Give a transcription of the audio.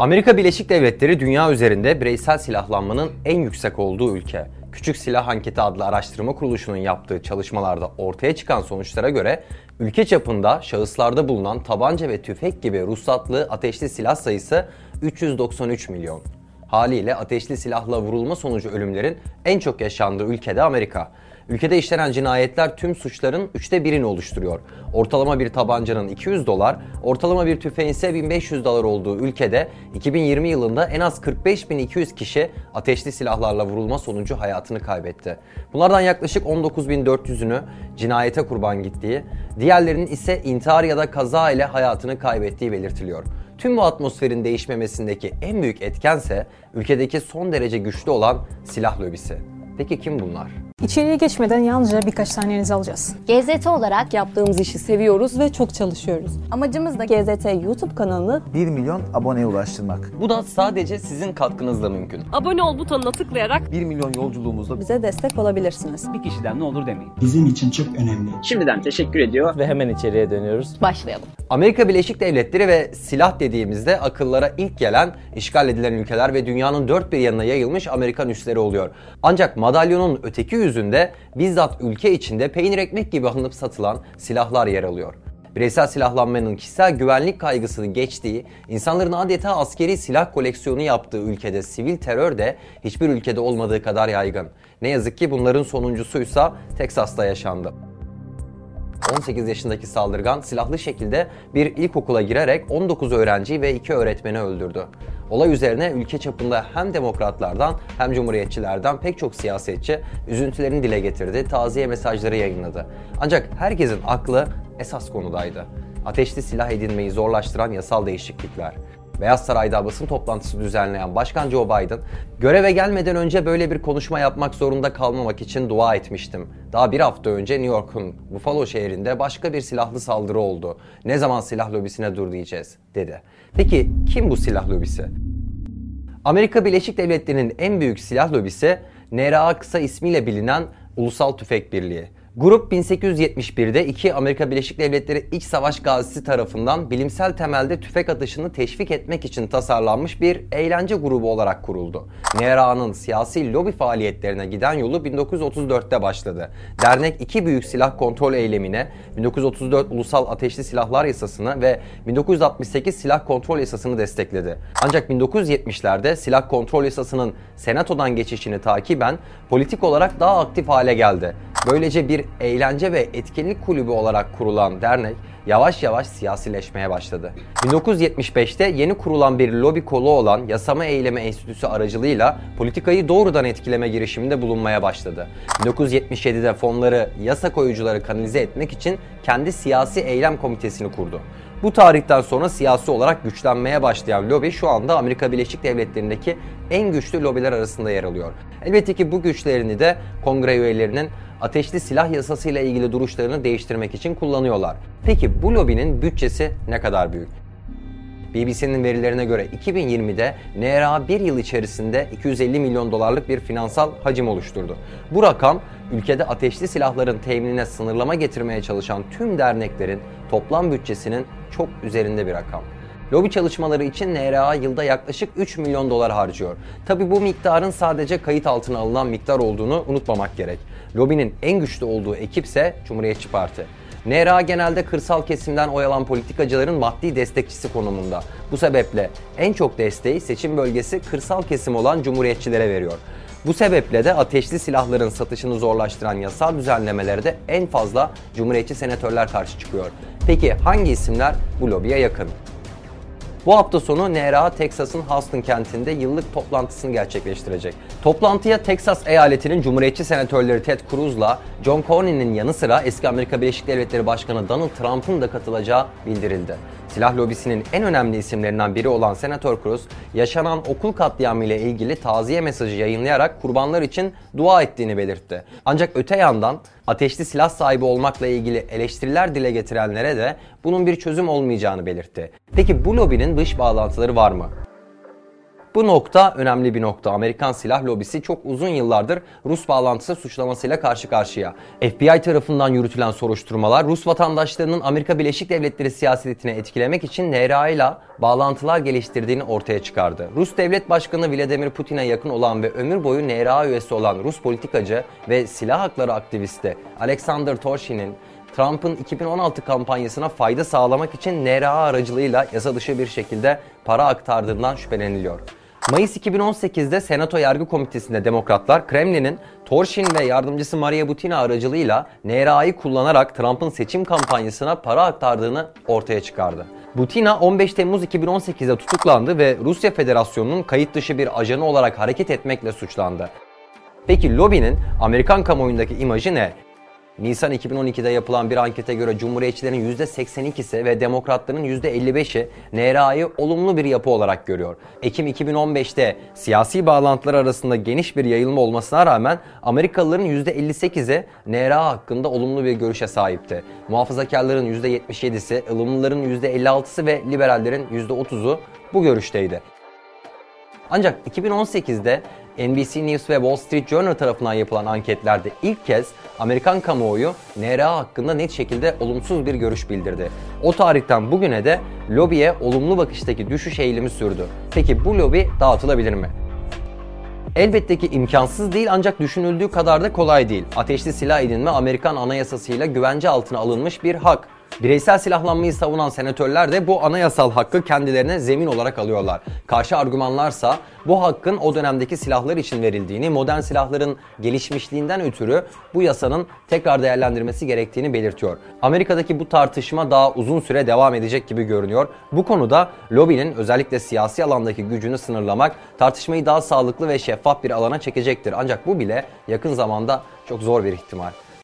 Amerika Birleşik Devletleri dünya üzerinde bireysel silahlanmanın en yüksek olduğu ülke. Küçük Silah Anketi adlı araştırma kuruluşunun yaptığı çalışmalarda ortaya çıkan sonuçlara göre ülke çapında şahıslarda bulunan tabanca ve tüfek gibi ruhsatlı ateşli silah sayısı 393 milyon. Haliyle ateşli silahla vurulma sonucu ölümlerin en çok yaşandığı ülkede Amerika. Ülkede işlenen cinayetler tüm suçların üçte birini oluşturuyor. Ortalama bir tabancanın 200 dolar, ortalama bir tüfeğin ise 1500 dolar olduğu ülkede 2020 yılında en az 45.200 kişi ateşli silahlarla vurulma sonucu hayatını kaybetti. Bunlardan yaklaşık 19.400'ünü cinayete kurban gittiği, diğerlerinin ise intihar ya da kaza ile hayatını kaybettiği belirtiliyor. Tüm bu atmosferin değişmemesindeki en büyük etkense ülkedeki son derece güçlü olan silah lobisi. Peki kim bunlar? İçeriye geçmeden yalnızca birkaç saniyenizi alacağız. GZT olarak Yaptığımız işi seviyoruz ve Çok çalışıyoruz. amacımız da GZT YouTube kanalını 1 milyon aboneye ulaştırmak. Bu da sadece sizin katkınızla mümkün. abone ol butonuna tıklayarak 1 milyon yolculuğumuzda bize destek olabilirsiniz. bir kişiden ne olur demeyin. bizim için çok önemli. Şimdiden teşekkür ediyor. ve hemen içeriye dönüyoruz. başlayalım. Amerika Birleşik Devletleri ve silah dediğimizde akıllara ilk gelen işgal edilen ülkeler ve dünyanın dört bir yanına yayılmış Amerikan üsleri oluyor. Ancak madalyonun öteki yüzünde bizzat ülke içinde peynir ekmek gibi alınıp satılan silahlar yer alıyor. Bireysel silahlanmanın kişisel güvenlik kaygısını geçtiği, insanların adeta askeri silah koleksiyonu yaptığı ülkede sivil terör de hiçbir ülkede olmadığı kadar yaygın. Ne yazık ki bunların sonuncusuysa Teksas'ta yaşandı. 18 yaşındaki saldırgan silahlı şekilde bir ilkokula girerek 19 öğrenci ve 2 öğretmeni öldürdü. Olay üzerine ülke çapında hem demokratlardan hem cumhuriyetçilerden pek çok siyasetçi üzüntülerini dile getirdi, taziye mesajları yayınladı. Ancak herkesin aklı esas konudaydı. Ateşli silah edinmeyi zorlaştıran yasal değişiklikler. Beyaz Saray'da basın toplantısı düzenleyen Başkan Joe Biden, göreve gelmeden önce böyle bir konuşma yapmak zorunda kalmamak için dua etmiştim. Daha bir hafta önce New York'un Buffalo şehrinde başka bir silahlı saldırı oldu. Ne zaman silah lobisine dur diyeceğiz, dedi. Peki kim bu silah lobisi? Amerika Birleşik Devletleri'nin en büyük silah lobisi NRA kısa ismiyle bilinen Ulusal Tüfek Birliği. Grup 1871'de iki Amerika Birleşik Devletleri İç Savaş gazisi tarafından bilimsel temelde tüfek atışını teşvik etmek için tasarlanmış bir eğlence grubu olarak kuruldu. NRA'nın siyasi lobi faaliyetlerine giden yolu 1934'te başladı. Dernek iki büyük silah kontrol eylemine, 1934 Ulusal Ateşli Silahlar Yasasını ve 1968 Silah Kontrol Yasasını destekledi. Ancak 1970'lerde Silah Kontrol Yasasının Senato'dan geçişini takiben politik olarak daha aktif hale geldi. Böylece bir eğlence ve etkinlik kulübü olarak kurulan dernek yavaş yavaş siyasileşmeye başladı. 1975'te yeni kurulan bir lobi kolu olan Yasama Eyleme Enstitüsü aracılığıyla politikayı doğrudan etkileme girişiminde bulunmaya başladı. 1977'de fonları yasa koyucuları kanalize etmek için kendi siyasi eylem komitesini kurdu. Bu tarihten sonra siyasi olarak güçlenmeye başlayan lobi şu anda Amerika Birleşik Devletleri'ndeki en güçlü lobiler arasında yer alıyor. Elbette ki bu güçlerini de kongre üyelerinin ateşli silah yasasıyla ilgili duruşlarını değiştirmek için kullanıyorlar. Peki bu lobinin bütçesi ne kadar büyük? BBC'nin verilerine göre 2020'de NRA bir yıl içerisinde 250 milyon dolarlık bir finansal hacim oluşturdu. Bu rakam ülkede ateşli silahların teminine sınırlama getirmeye çalışan tüm derneklerin toplam bütçesinin çok üzerinde bir rakam. Lobi çalışmaları için NRA yılda yaklaşık 3 milyon dolar harcıyor. Tabi bu miktarın sadece kayıt altına alınan miktar olduğunu unutmamak gerek. Lobinin en güçlü olduğu ekipse Cumhuriyetçi Parti. NRA genelde kırsal kesimden oy alan politikacıların maddi destekçisi konumunda. Bu sebeple en çok desteği seçim bölgesi kırsal kesim olan cumhuriyetçilere veriyor. Bu sebeple de ateşli silahların satışını zorlaştıran yasal düzenlemelere de en fazla cumhuriyetçi senatörler karşı çıkıyor. Peki hangi isimler bu lobiye yakın? Bu hafta sonu NRA, Teksas'ın Houston kentinde yıllık toplantısını gerçekleştirecek. Toplantıya Teksas eyaletinin Cumhuriyetçi senatörleri Ted Cruz'la John Cornyn'in yanı sıra eski Amerika Birleşik Devletleri Başkanı Donald Trump'ın da katılacağı bildirildi. Silah lobisinin en önemli isimlerinden biri olan Senatör Cruz, yaşanan okul katliamı ile ilgili taziye mesajı yayınlayarak kurbanlar için dua ettiğini belirtti. Ancak öte yandan ateşli silah sahibi olmakla ilgili eleştiriler dile getirenlere de bunun bir çözüm olmayacağını belirtti. Peki bu lobinin dış bağlantıları var mı? Bu nokta önemli bir nokta. Amerikan silah lobisi çok uzun yıllardır Rus bağlantısı suçlamasıyla karşı karşıya. FBI tarafından yürütülen soruşturmalar Rus vatandaşlarının Amerika Birleşik Devletleri siyasetini etkilemek için NRA ile bağlantılar geliştirdiğini ortaya çıkardı. Rus Devlet Başkanı Vladimir Putin'e yakın olan ve ömür boyu NRA üyesi olan Rus politikacı ve silah hakları aktivisti Alexander Torshin'in Trump'ın 2016 kampanyasına fayda sağlamak için NRA aracılığıyla yasa dışı bir şekilde para aktardığından şüpheleniliyor. Mayıs 2018'de Senato Yargı Komitesi'nde Demokratlar, Kremlin'in Torshin ve yardımcısı Maria Butina aracılığıyla NRA'yı kullanarak Trump'ın seçim kampanyasına para aktardığını ortaya çıkardı. Butina 15 Temmuz 2018'de tutuklandı ve Rusya Federasyonu'nun kayıt dışı bir ajanı olarak hareket etmekle suçlandı. Peki lobinin Amerikan kamuoyundaki imajı ne? Nisan 2012'de yapılan bir ankete göre Cumhuriyetçilerin %82'si ve Demokratların %55'i NRA'yı olumlu bir yapı olarak görüyor. Ekim 2015'te siyasi bağlantılar arasında geniş bir yayılma olmasına rağmen Amerikalıların %58'i NRA hakkında olumlu bir görüşe sahipti. Muhafazakarların %77'si, ılımlıların %56'sı ve liberallerin %30'u bu görüşteydi. Ancak 2018'de NBC News ve Wall Street Journal tarafından yapılan anketlerde ilk kez Amerikan kamuoyu NRA hakkında net şekilde olumsuz bir görüş bildirdi. O tarihten bugüne de lobiye olumlu bakıştaki düşüş eğilimi sürdü. Peki bu lobi dağıtılabilir mi? Elbette ki imkansız değil ancak düşünüldüğü kadar da kolay değil. Ateşli silah edinme Amerikan anayasasıyla güvence altına alınmış bir hak. Bireysel silahlanmayı savunan senatörler de bu anayasal hakkı kendilerine zemin olarak alıyorlar. Karşı argümanlarsa bu hakkın o dönemdeki silahlar için verildiğini, modern silahların gelişmişliğinden ötürü bu yasanın tekrar değerlendirmesi gerektiğini belirtiyor. Amerika'daki bu tartışma daha uzun süre devam edecek gibi görünüyor. Bu konuda lobinin özellikle siyasi alandaki gücünü sınırlamak tartışmayı daha sağlıklı ve şeffaf bir alana çekecektir. Ancak bu bile yakın zamanda çok zor bir ihtimal.